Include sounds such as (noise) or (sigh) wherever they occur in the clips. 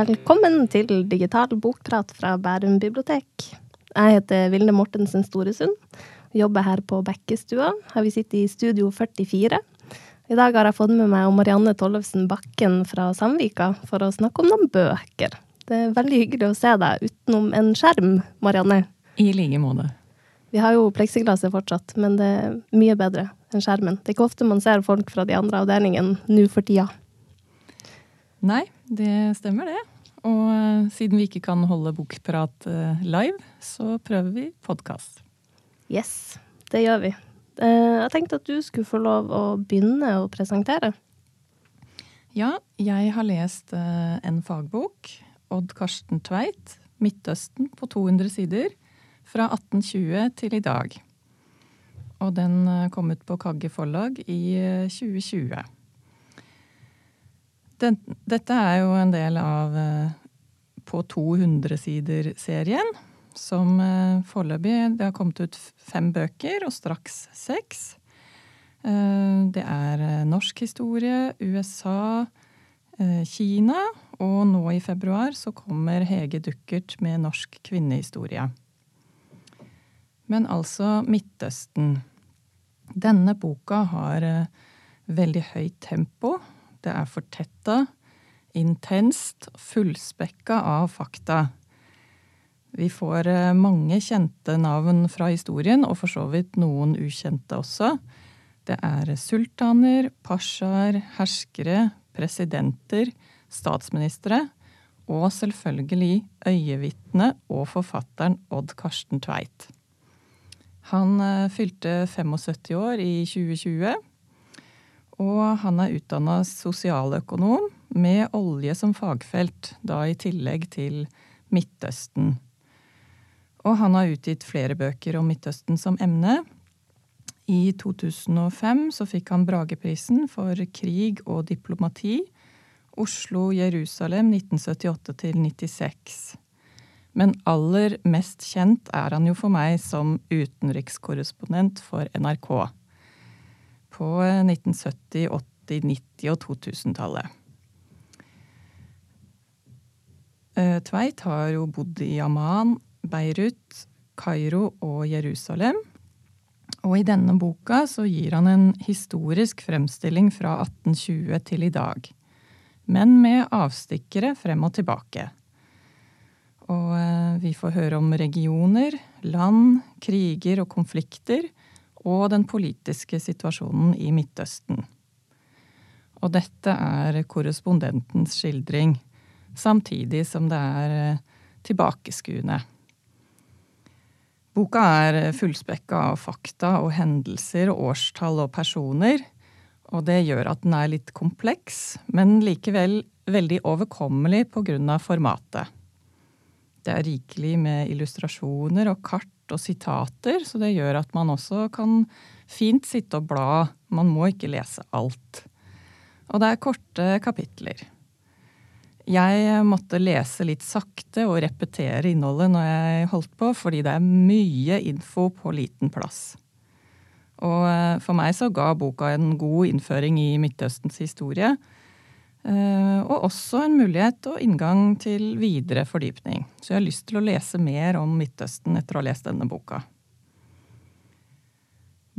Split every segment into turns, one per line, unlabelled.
Velkommen til digital bokprat fra Bærum bibliotek. Jeg heter Vilde Mortensen Storesund. Jobber her på Bekkestua. Her vi sitter i Studio 44. I dag har jeg fått med meg Marianne Tollefsen Bakken fra Sandvika for å snakke om noen bøker. Det er veldig hyggelig å se deg utenom en skjerm, Marianne.
I like måte.
Vi har jo pleksiglasset fortsatt, men det er mye bedre enn skjermen. Det er ikke ofte man ser folk fra de andre avdelingene nå for tida.
Nei, det stemmer det. Og uh, siden vi ikke kan holde bokprat uh, live, så prøver vi podkast.
Yes, det gjør vi. Uh, jeg tenkte at du skulle få lov å begynne å presentere.
Ja, jeg har lest en fagbok. Odd Karsten Tveit, 'Midtøsten', på 200 sider. Fra 1820 til i dag. Og den kom ut på Kagge forlag i 2020. Den, dette er jo en del av På 200-sider-serien, som foreløpig Det har kommet ut fem bøker, og straks seks. Det er norsk historie, USA, Kina, og nå i februar så kommer Hege Duckert med norsk kvinnehistorie. Men altså Midtøsten. Denne boka har veldig høyt tempo. Det er fortetta, intenst, fullspekka av fakta. Vi får mange kjente navn fra historien, og for så vidt noen ukjente også. Det er sultaner, pasjaer, herskere, presidenter, statsministre og selvfølgelig øyevitne og forfatteren Odd Karsten Tveit. Han fylte 75 år i 2020. Og han er utdanna sosialøkonom med olje som fagfelt, da i tillegg til Midtøsten. Og han har utgitt flere bøker om Midtøsten som emne. I 2005 så fikk han Brageprisen for krig og diplomati. Oslo-Jerusalem 1978 96. Men aller mest kjent er han jo for meg som utenrikskorrespondent for NRK på 1970-, 80-, 90- og 2000-tallet. Tveit har jo bodd i Amman, Beirut, Kairo og Jerusalem. Og i denne boka så gir han en historisk fremstilling fra 1820 til i dag. Men med avstikkere frem og tilbake. Og vi får høre om regioner, land, kriger og konflikter og den politiske situasjonen i Midtøsten. Og dette er korrespondentens skildring, samtidig som det er tilbakeskuende. Boka er fullspekka av fakta og hendelser, årstall og personer, og det gjør at den er litt kompleks, men likevel veldig overkommelig av formatet. Det er rikelig med illustrasjoner og kart og sitater, så det gjør at man også kan fint sitte og bla. Man må ikke lese alt. Og det er korte kapitler. Jeg måtte lese litt sakte og repetere innholdet når jeg holdt på, fordi det er mye info på liten plass. Og for meg så ga boka en god innføring i Midtøstens historie. Og også en mulighet og inngang til videre fordypning. Så jeg har lyst til å lese mer om Midtøsten etter å ha lest denne boka.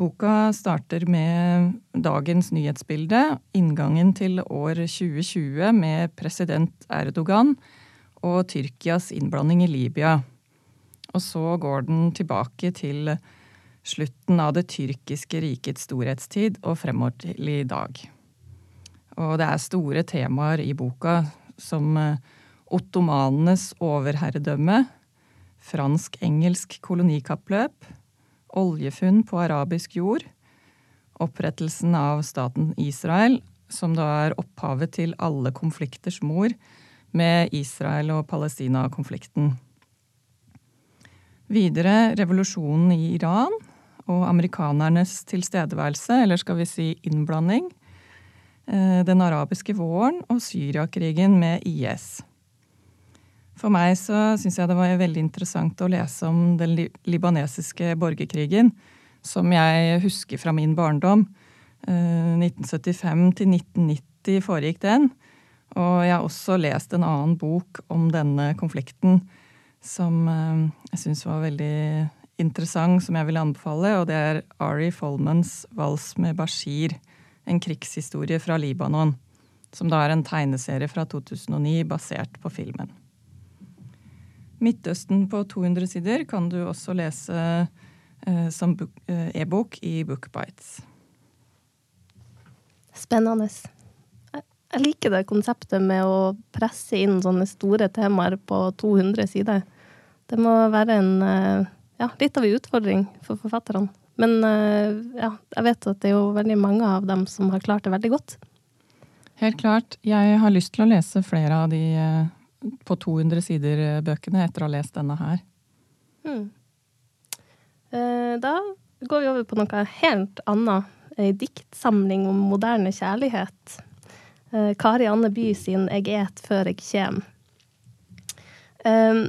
Boka starter med dagens nyhetsbilde, inngangen til år 2020 med president Erdogan og Tyrkias innblanding i Libya. Og så går den tilbake til slutten av det tyrkiske rikets storhetstid og fremover til i dag. Og det er store temaer i boka, som ottomanenes overherredømme, fransk-engelsk kolonikappløp, oljefunn på arabisk jord, opprettelsen av staten Israel, som da er opphavet til alle konflikters mor, med Israel- og Palestina-konflikten. Videre revolusjonen i Iran og amerikanernes tilstedeværelse, eller skal vi si innblanding, den arabiske våren og Syriakrigen med IS. For meg så syns jeg det var veldig interessant å lese om den libanesiske borgerkrigen, som jeg husker fra min barndom. 1975 til 1990 foregikk den. Og jeg har også lest en annen bok om denne konflikten som eh, jeg syns var veldig interessant, som jeg vil anbefale. Og det er Ari Folmans 'Vals med Bashir', en krigshistorie fra Libanon. Som da er en tegneserie fra 2009 basert på filmen. Midtøsten på 200 sider kan du også lese eh, som eh, e-bok i Bookbites.
Spennende. Jeg liker det konseptet med å presse inn sånne store temaer på 200 sider. Det må være en eh, ja, litt av en utfordring for forfatterne. Men eh, ja, jeg vet at det er jo veldig mange av dem som har klart det veldig godt.
Helt klart. Jeg har lyst til å lese flere av de på 200 sider-bøkene etter å ha lest denne her. Hmm.
Eh, da går vi over på noe helt annet. Ei diktsamling om moderne kjærlighet. Eh, Kari Anne By sin 'Eg et før eg kjem'. Eh,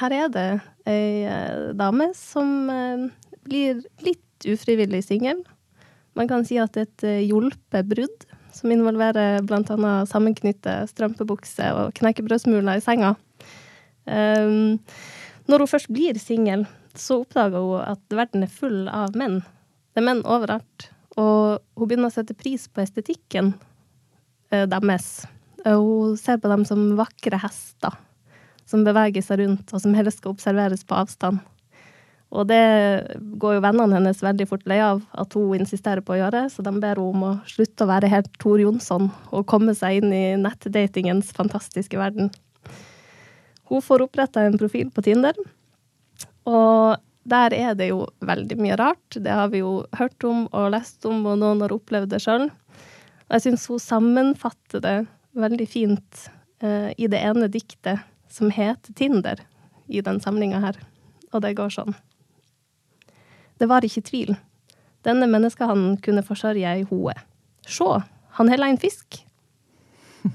her er det ei dame som blir litt ufrivillig singel. Man kan si at et hjulpet brudd som involverer bl.a. sammenknytte strømpebukse og knekkebrødsmuler i senga. Um, når hun først blir singel, så oppdager hun at verden er full av menn. Det er menn overalt. Og hun begynner å sette pris på estetikken uh, deres. Uh, hun ser på dem som vakre hester som beveger seg rundt, og som helst skal observeres på avstand. Og det går jo vennene hennes veldig fort lei av at hun insisterer på å gjøre, så de ber henne om å slutte å være helt Tor Jonsson og komme seg inn i nettdatingens fantastiske verden. Hun får oppretta en profil på Tinder, og der er det jo veldig mye rart. Det har vi jo hørt om og lest om, og noen har opplevd det sjøl. Og jeg syns hun sammenfatter det veldig fint eh, i det ene diktet som heter Tinder, i den samlinga her. Og det går sånn. Det var ikke tvil. Denne menneskehannen kunne forsørge ei hoe. Sjå, han heller en fisk. (laughs)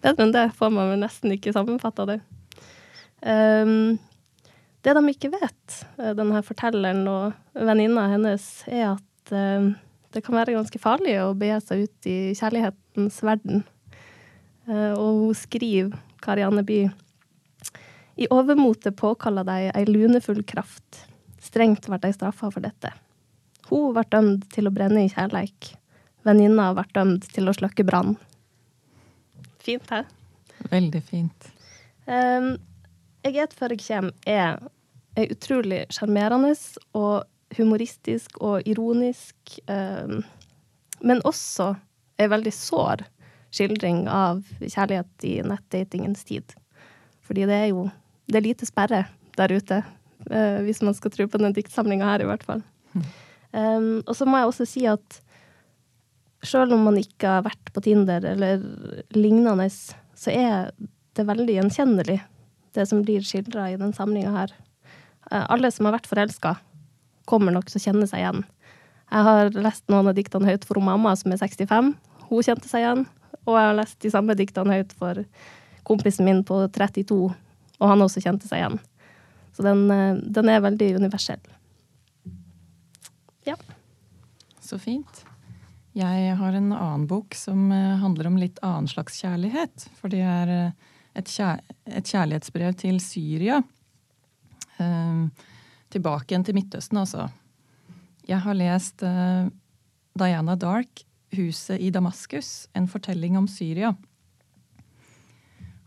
det, men det får man vel nesten ikke sammenfatta det. Um, det de ikke vet, eh, denne fortelleren og venninna hennes, er at um, det kan være ganske farlig å begi seg ut i kjærlighetens verden. Uh, og hun skriver, Karianne By, i overmotet påkaller deg ei lunefull kraft Strengt ble de straffa for dette. Hun ble dømt til å brenne i kjærleik. Venninna ble dømt til å slukke brann. Fint, hæ?
Veldig fint.
Um, jeg et før jeg kjem er ei utrolig sjarmerende og humoristisk og ironisk, um, men også ei veldig sår skildring av kjærlighet i nettdatingens tid. Fordi det er jo det er lite sperre der ute hvis man skal tro på den diktsamlinga her, i hvert fall. Um, og så må jeg også si at sjøl om man ikke har vært på Tinder eller lignende, så er det veldig gjenkjennelig, det som blir skildra i den samlinga her. Uh, alle som har vært forelska, kommer nok til å kjenne seg igjen. Jeg har lest noen av diktene høyt for mamma, som er 65. Hun kjente seg igjen. Og jeg har lest de samme diktene høyt for kompisen min på 32, og han også kjente seg igjen. Så den, eh, den er veldig universell. Ja.
Så fint. Jeg har en annen bok som eh, handler om litt annen slags kjærlighet. For det er eh, et, kjærlighetsbrev til Syria. Eh, tilbake igjen til Midtøsten, altså. Jeg har lest Diana Dark, 'Huset i Damaskus', en fortelling om Syria.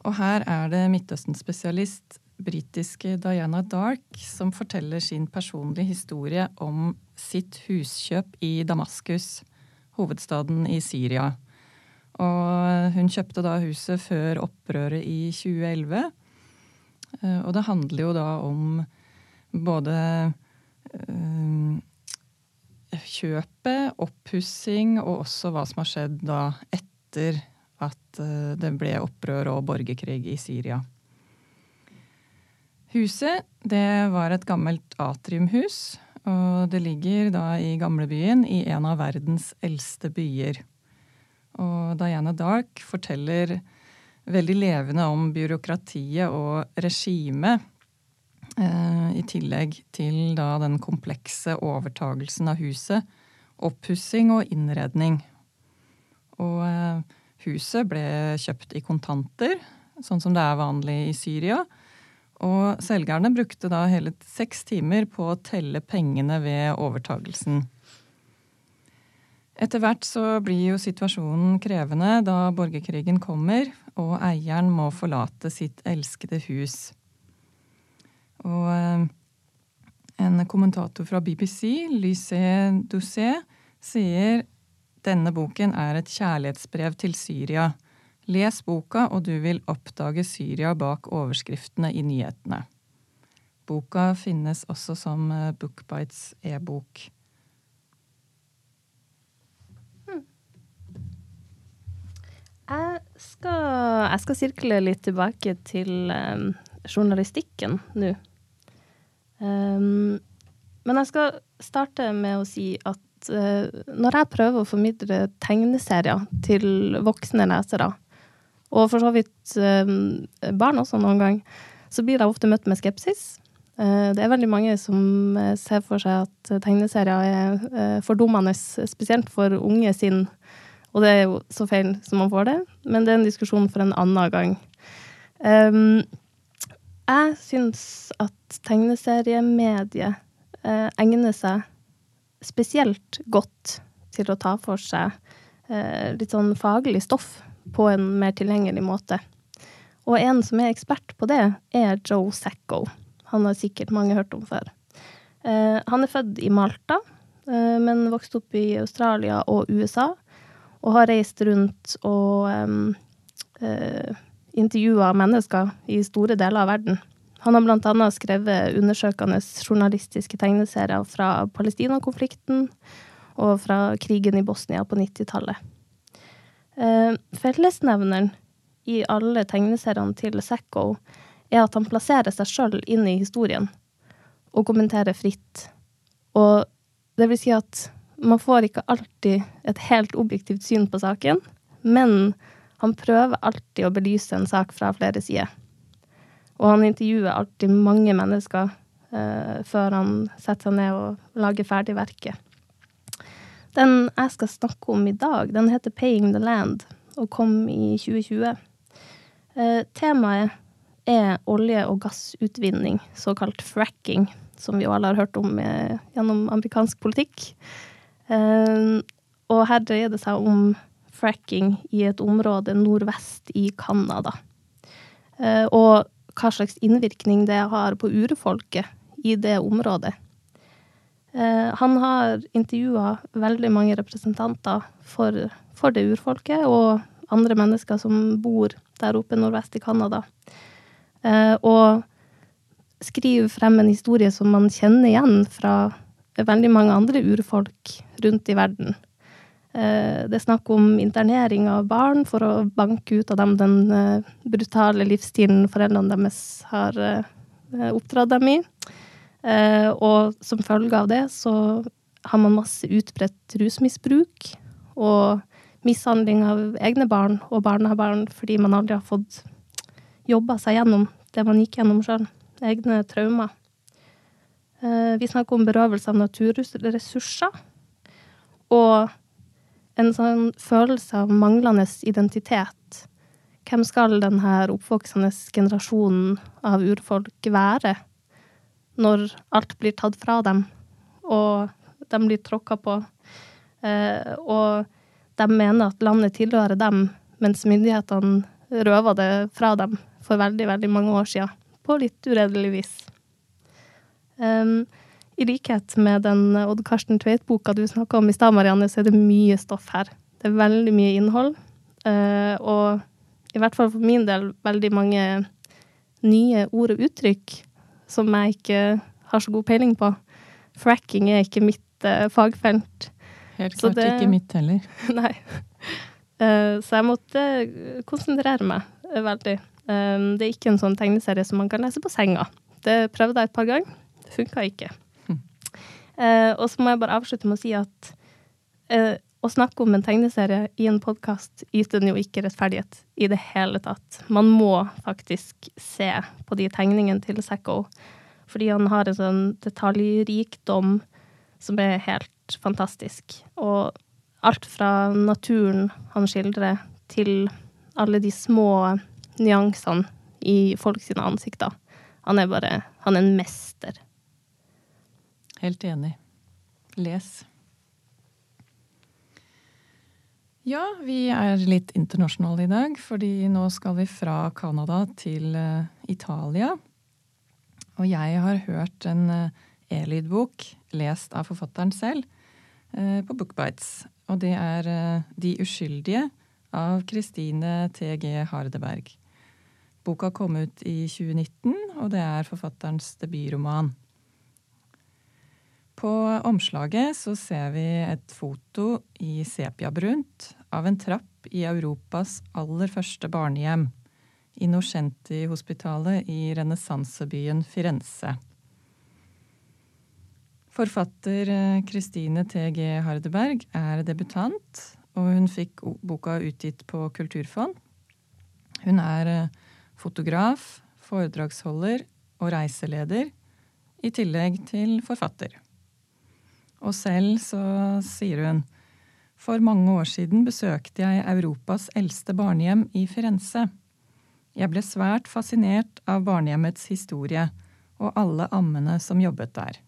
Og her er det Midtøsten-spesialist britiske Diana Dark, som forteller sin personlige historie om sitt huskjøp i Damaskus, hovedstaden i Syria. Og hun kjøpte da huset før opprøret i 2011. Eh, og det handler jo da om både øh, kjøpet, oppussing og også hva som har skjedd da etter at det ble opprør og borgerkrig i Syria. Huset det var et gammelt atriumhus, og det ligger da i gamlebyen i en av verdens eldste byer. Og Diana Dark forteller veldig levende om byråkratiet og regimet. Eh, I tillegg til da den komplekse overtagelsen av huset, oppussing og innredning. Og eh, Huset ble kjøpt i kontanter, sånn som det er vanlig i Syria. Og selgerne brukte da hele seks timer på å telle pengene ved overtagelsen. Etter hvert så blir jo situasjonen krevende da borgerkrigen kommer og eieren må forlate sitt elskede hus. Og eh, en kommentator fra BBC, Lycé Doucet, sier denne boken er et kjærlighetsbrev til Syria. Les boka, og du vil oppdage Syria bak overskriftene i nyhetene. Boka finnes også som eh, Bookbites e-bok.
Hmm. Jeg skal, jeg skal sirkle litt tilbake til um, journalistikken nå. Um, men jeg skal starte med å si at uh, når jeg prøver å formidle tegneserier til voksne lesere, og for så vidt um, barn også noen gang, så blir de ofte møtt med skepsis. Uh, det er veldig mange som uh, ser for seg at tegneserier er fordummende, spesielt for unge sinn. Og det er jo så feil som man får det, men det er en diskusjon for en annen gang. Um, jeg syns at tegneseriemediet eh, egner seg spesielt godt til å ta for seg eh, litt sånn faglig stoff på en mer tilgjengelig måte. Og en som er ekspert på det, er Joe Sacco. Han har sikkert mange hørt om før. Eh, han er født i Malta, eh, men vokste opp i Australia og USA. Og har reist rundt og eh, intervjua mennesker i store deler av verden. Han har annet skrevet undersøkende journalistiske tegneserier fra Palestina-konflikten og fra krigen i Bosnia på 90-tallet. Eh, fellesnevneren i alle tegneseriene til Sacco er at han plasserer seg sjøl inn i historien og kommenterer fritt. Og det vil si at man får ikke alltid et helt objektivt syn på saken, men han prøver alltid å belyse en sak fra flere sider. Og han intervjuer alltid mange mennesker eh, før han setter seg ned og lager ferdig verket. Den jeg skal snakke om i dag, den heter 'Paying the Land' og kom i 2020. Eh, temaet er olje- og gassutvinning, såkalt fracking, som vi alle har hørt om eh, gjennom amerikansk politikk. Eh, og her dreier det seg om fracking i et område nordvest i Canada. Eh, og hva slags innvirkning det har på urfolket i det området. Eh, han har intervjua veldig mange representanter for, for, det urfolket, og andre mennesker som bor der oppe nordvest i Canada. Eh, og skriver frem en historie som man kjenner igjen fra veldig mange andre urfolk rundt i verden. Eh, det er snakk om internering av barn for å banke ut av dem den brutale livsstilen foreldrene deres har oppdratt dem i. Og som følge av det så har man masse utbredt rusmisbruk og mishandling av egne barn og barnebarn fordi man aldri har fått jobba seg gjennom det man gikk gjennom sjøl. Egne traumer. Vi snakker om berøvelse av naturressurser. Og en sånn følelse av manglende identitet. Hvem skal denne oppvoksende generasjonen av urfolk være når alt blir tatt fra dem, og de blir tråkka på? Eh, og de mener at landet tilhører dem, mens myndighetene røver det fra dem for veldig, veldig mange år siden, på litt uredelig vis. Um, i likhet med den Odd Karsten Tveit-boka du snakka om i stad, Marianne, så er det mye stoff her. Det er veldig mye innhold. uh, og i hvert fall for min del veldig mange nye ord og uttrykk som jeg ikke har så god peiling på. Fracking er ikke mitt uh, fagfelt.
Helt klart det, ikke mitt heller. (laughs)
Nei. Uh, så jeg måtte konsentrere meg veldig. Um, det er ikke en sånn tegneserie som man kan lese på senga. Det prøvde jeg et par ganger. Det funka ikke. Eh, og så må jeg bare avslutte med å si at eh, å snakke om en tegneserie i en podkast yter den jo ikke rettferdighet i det hele tatt. Man må faktisk se på de tegningene til Sacco, fordi han har en sånn detaljrikdom som er helt fantastisk. Og alt fra naturen han skildrer, til alle de små nyansene i folk sine ansikter. Han er bare Han er en mester.
Helt enig. Les. Ja, vi er litt internasjonale i dag, fordi nå skal vi fra Canada til uh, Italia. Og jeg har hørt en uh, e-lydbok lest av forfatteren selv uh, på Bookbites. Og det er De uskyldige av Kristine T.G. Hardeberg. Boka kom ut i 2019, og det er forfatterens debutroman. På omslaget så ser vi et foto i sepiabrunt av en trapp i Europas aller første barnehjem, Innocenti-hospitalet i renessansebyen Firenze. Forfatter Kristine eh, T.G. Hardeberg er debutant, og hun fikk boka utgitt på Kulturfond. Hun er eh, fotograf, foredragsholder og reiseleder, i tillegg til forfatter. Og selv så sier hun for mange år siden besøkte jeg Europas eldste barnehjem i Firenze. Jeg ble svært fascinert av barnehjemmets historie og alle ammene som jobbet der.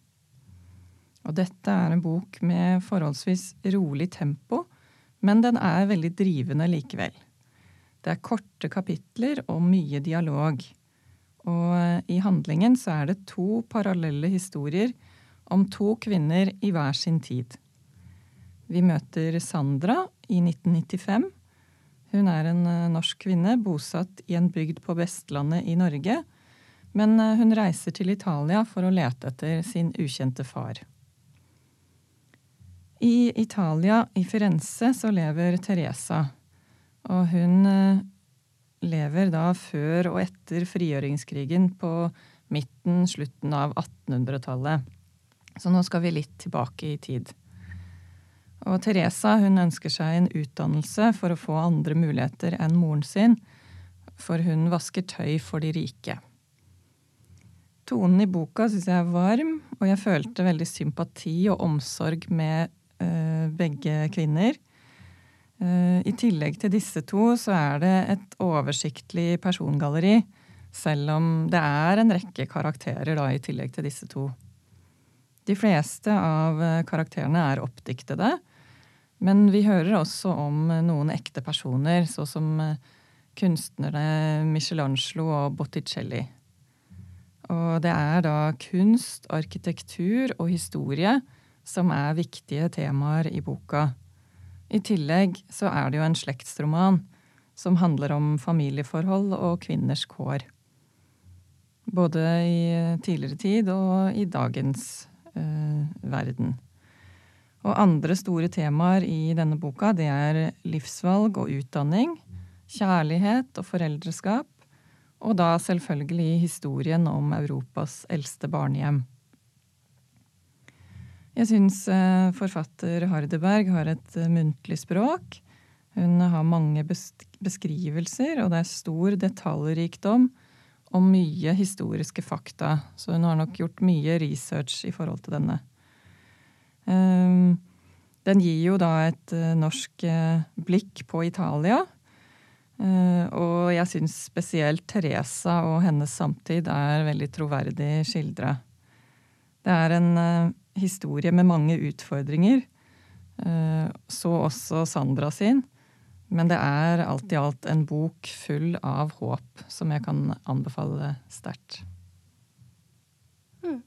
Og dette er en bok med forholdsvis rolig tempo, men den er veldig drivende likevel. Det er korte kapitler og mye dialog. Og i handlingen så er det to parallelle historier om to kvinner i hver sin tid. Vi møter Sandra i 1995. Hun er en eh, norsk kvinne bosatt i en bygd på Vestlandet i Norge. Men eh, hun reiser til Italia for å lete etter sin ukjente far. I Italia, i Firenze, så lever Teresa. Og hun eh, lever da før og etter frigjøringskrigen på midten, slutten av 1800-tallet. Så nå skal vi litt tilbake i tid. Og Teresa hun ønsker seg en utdannelse for å få andre muligheter enn moren sin, for hun vasker tøy for de rike. Tonen i boka syns jeg er varm, og jeg følte veldig sympati og omsorg med uh, begge kvinner. Uh, I tillegg til disse to så er det et oversiktlig persongalleri, selv om det er en rekke karakterer da, i tillegg til disse to. De fleste av eh, karakterene er oppdiktede. Men vi hører også om eh, noen ekte personer, så som eh, kunstnerne Michelangelo og Botticelli. Og det er da kunst, arkitektur og historie som er viktige temaer i boka. I tillegg så er det jo en slektsroman som handler om familieforhold og kvinners kår. Både i tidligere tid og i dagens verden. Og andre store temaer i denne boka det er livsvalg og utdanning, kjærlighet og foreldreskap, og da selvfølgelig historien om Europas eldste barnehjem. Jeg syns eh, forfatter Hardeberg har et eh, muntlig språk. Hun har mange beskrivelser, og det er stor detaljrikdom og mye historiske fakta. Så hun har nok gjort mye research i forhold til denne. Ehm, den gir jo da et eh, norsk eh, blikk på Italia. Eh, og jeg syns spesielt Teresa og hennes samtid er veldig troverdig skildra. Det er en historie med mange utfordringer. Så også Sandra sin. Men det er alt i alt en bok full av håp som jeg kan anbefale sterkt. Mm.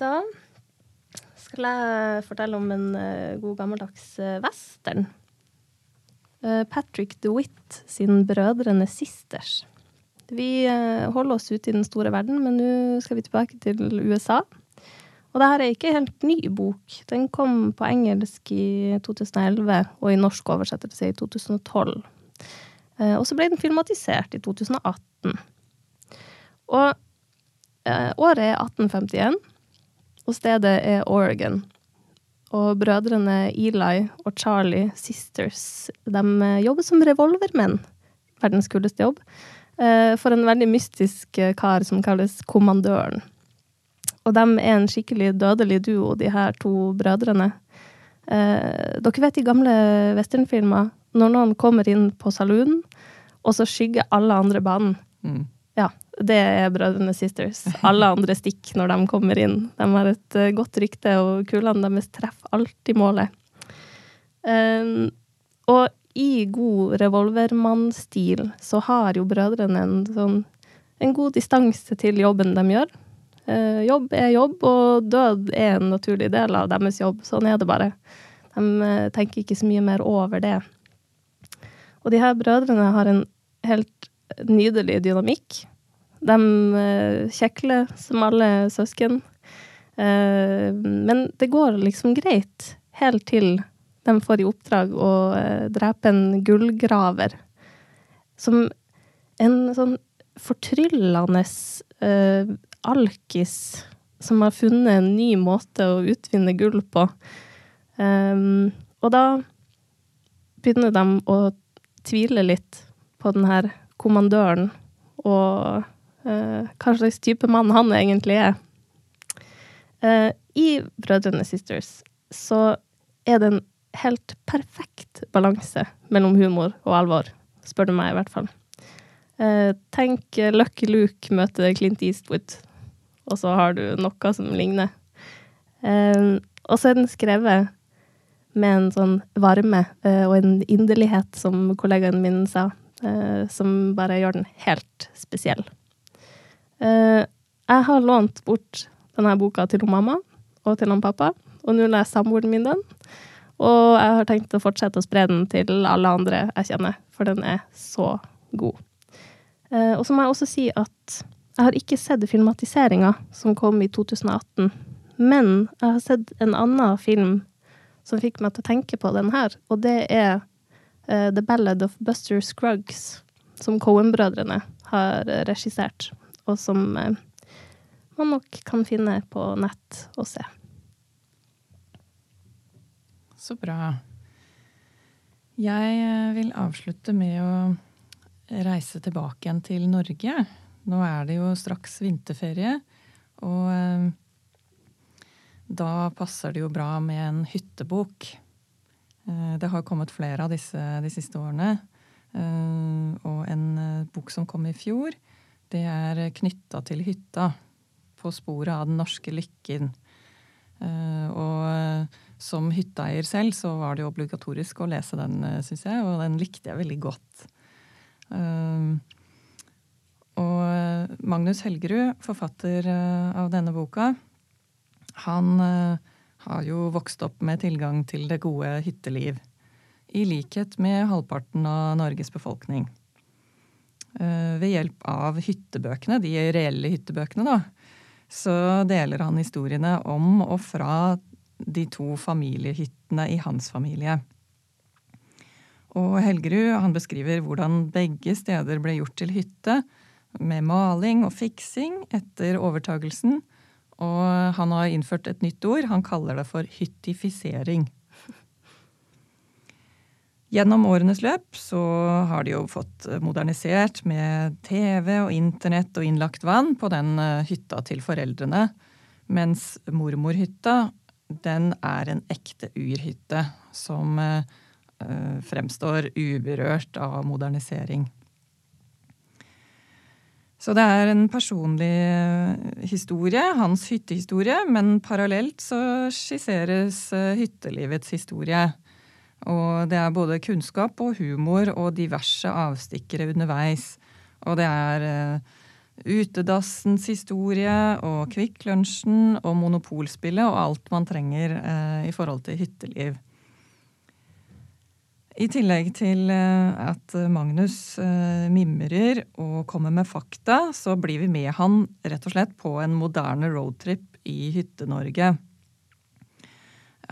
Da skal jeg fortelle om en uh, god gammeldags uh, western. Uh, Patrick DeWitt sin 'Brødrene Sisters'. Vi holder oss ute i den store verden, men nå skal vi tilbake til USA. Og det her er ikke en helt ny bok. Den kom på engelsk i 2011 og i norsk oversettelse i 2012. Eh, og så ble den filmatisert i 2018. Og eh, året er 1851, og stedet er Oregon. Og brødrene Eli og Charlie Sisters de eh, jobber som revolvermenn. Verdens kuleste jobb. For en veldig mystisk kar som kalles Kommandøren. Og de er en skikkelig dødelig duo, de her to brødrene. Eh, dere vet i gamle westernfilmer, når noen kommer inn på saloonen, og så skygger alle andre banen.
Mm.
Ja, det er Brødrene Sisters. Alle andre stikker når de kommer inn. De har et uh, godt rykte, og kulene deres treffer alltid målet. Eh, og i god revolvermannstil så har jo brødrene en sånn en god distanse til jobben de gjør. Uh, jobb er jobb, og død er en naturlig del av deres jobb. Sånn er det bare. De uh, tenker ikke så mye mer over det. Og de her brødrene har en helt nydelig dynamikk. De uh, kjekler som alle søsken. Men det går liksom greit helt til de får i oppdrag å drepe en gullgraver. Som en sånn fortryllende alkis som har funnet en ny måte å utvinne gull på. Um, og da begynner de å tvile litt på den her kommandøren og uh, hva slags type mann han egentlig er. Uh, I Brødrene Sisters så er det en helt perfekt balanse mellom humor og alvor, spør du meg i hvert fall. Uh, tenk Lucky Luke møter Clint Eastwood, og så har du noe som ligner. og så er den skrevet med en sånn varme og en inderlighet, som kollegaen min sa, eh, som bare gjør den helt spesiell. Eh, jeg har lånt bort denne boka til mamma og til han pappa, og nå leser samboeren min den. Og jeg har tenkt å fortsette å spre den til alle andre jeg kjenner, for den er så god. Eh, og så må jeg også si at jeg har ikke sett filmatiseringa som kom i 2018, men jeg har sett en annen film som fikk meg til å tenke på den her, og det er uh, The Ballad of Buster Scruggs, som Cohen-brødrene har regissert, og som uh, man nok kan finne på nett og se.
Så bra. Jeg eh, vil avslutte med å reise tilbake igjen til Norge. Nå er det jo straks vinterferie, og da passer det jo bra med en hyttebok. Eh, det har kommet flere av disse de siste årene. Eh, og en eh, bok som kom i fjor, det er knytta til hytta. På sporet av den norske lykken. Og som hytteeier selv så var det jo obligatorisk å lese den, syns jeg, og den likte jeg veldig godt. Og Magnus Helgerud, forfatter av denne boka, han uh, har jo vokst opp med tilgang til det gode hytteliv. I likhet med halvparten av Norges befolkning. Ved hjelp av hyttebøkene, de reelle hyttebøkene, da, så deler han historiene om og fra de to familiehyttene i hans familie. Og Helgerud han beskriver hvordan begge steder ble gjort til hytte, med maling og fiksing etter overtagelsen, og han har innført et nytt ord. Han kaller det for hyttifisering. Gjennom årenes løp så har de jo fått modernisert med TV og internett og innlagt vann på den eh, hytta til foreldrene. Mens mormorhytta, den er en ekte urhytte som eh, eh fremstår uberørt av modernisering. Så det er en personlig eh, historie, hans hyttehistorie, men parallelt så skisseres eh, hyttelivets historie. Og det er både kunnskap og humor og diverse avstikkere underveis. Og det er uh, utedassens historie og Kvikk Lunsjen og Monopolspillet og alt man trenger i forhold til hytteliv. I tillegg til eh, at Magnus eh, mimrer og kommer med fakta, så blir vi med han rett og slett på en moderne roadtrip i Hytte-Norge.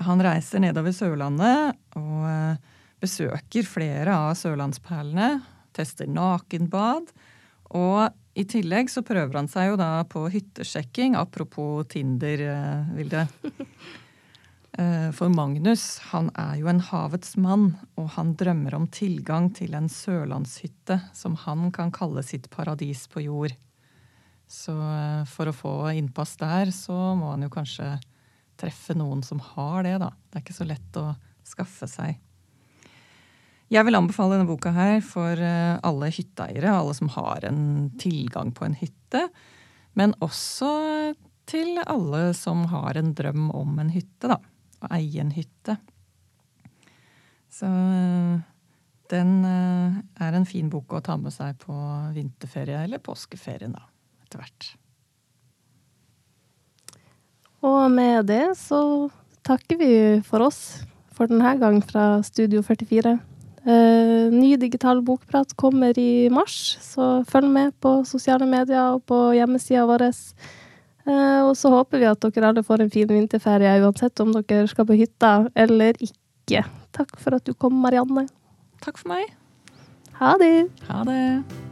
Han reiser nedover Sørlandet og eh, besøker flere av sørlandsperlene. Tester nakenbad. Og i tillegg så prøver han seg jo da på hyttesjekking, apropos Tinder, Vilde. (laughs) Eh, for Magnus han er jo en havets mann, og han drømmer om tilgang til en sørlandshytte som han kan kalle sitt paradis på jord. Så eh, for å få innpass der, så må han jo kanskje treffe noen som har det, da. Det er ikke så lett å skaffe seg. Jeg vil anbefale denne boka her for eh, alle hytteeiere, alle som har en tilgang på en hytte. Men også til alle som har en drøm om en hytte, da. Å eie en hytte. Så eh, den eh, er en fin bok å ta med seg på vinterferie eller påskeferien, da, etter hvert.
Og med det så takker vi for oss for denne gang fra Studio 44. Uh, ny digital bokprat kommer i mars, så følg med på sosiale medier og på hjemmesida vår. Uh, og så håper vi at dere alle får en fin vinterferie, uansett om dere skal på hytta eller ikke. Takk for at du kom, Marianne.
Takk for meg.
Ha det.
Ha det.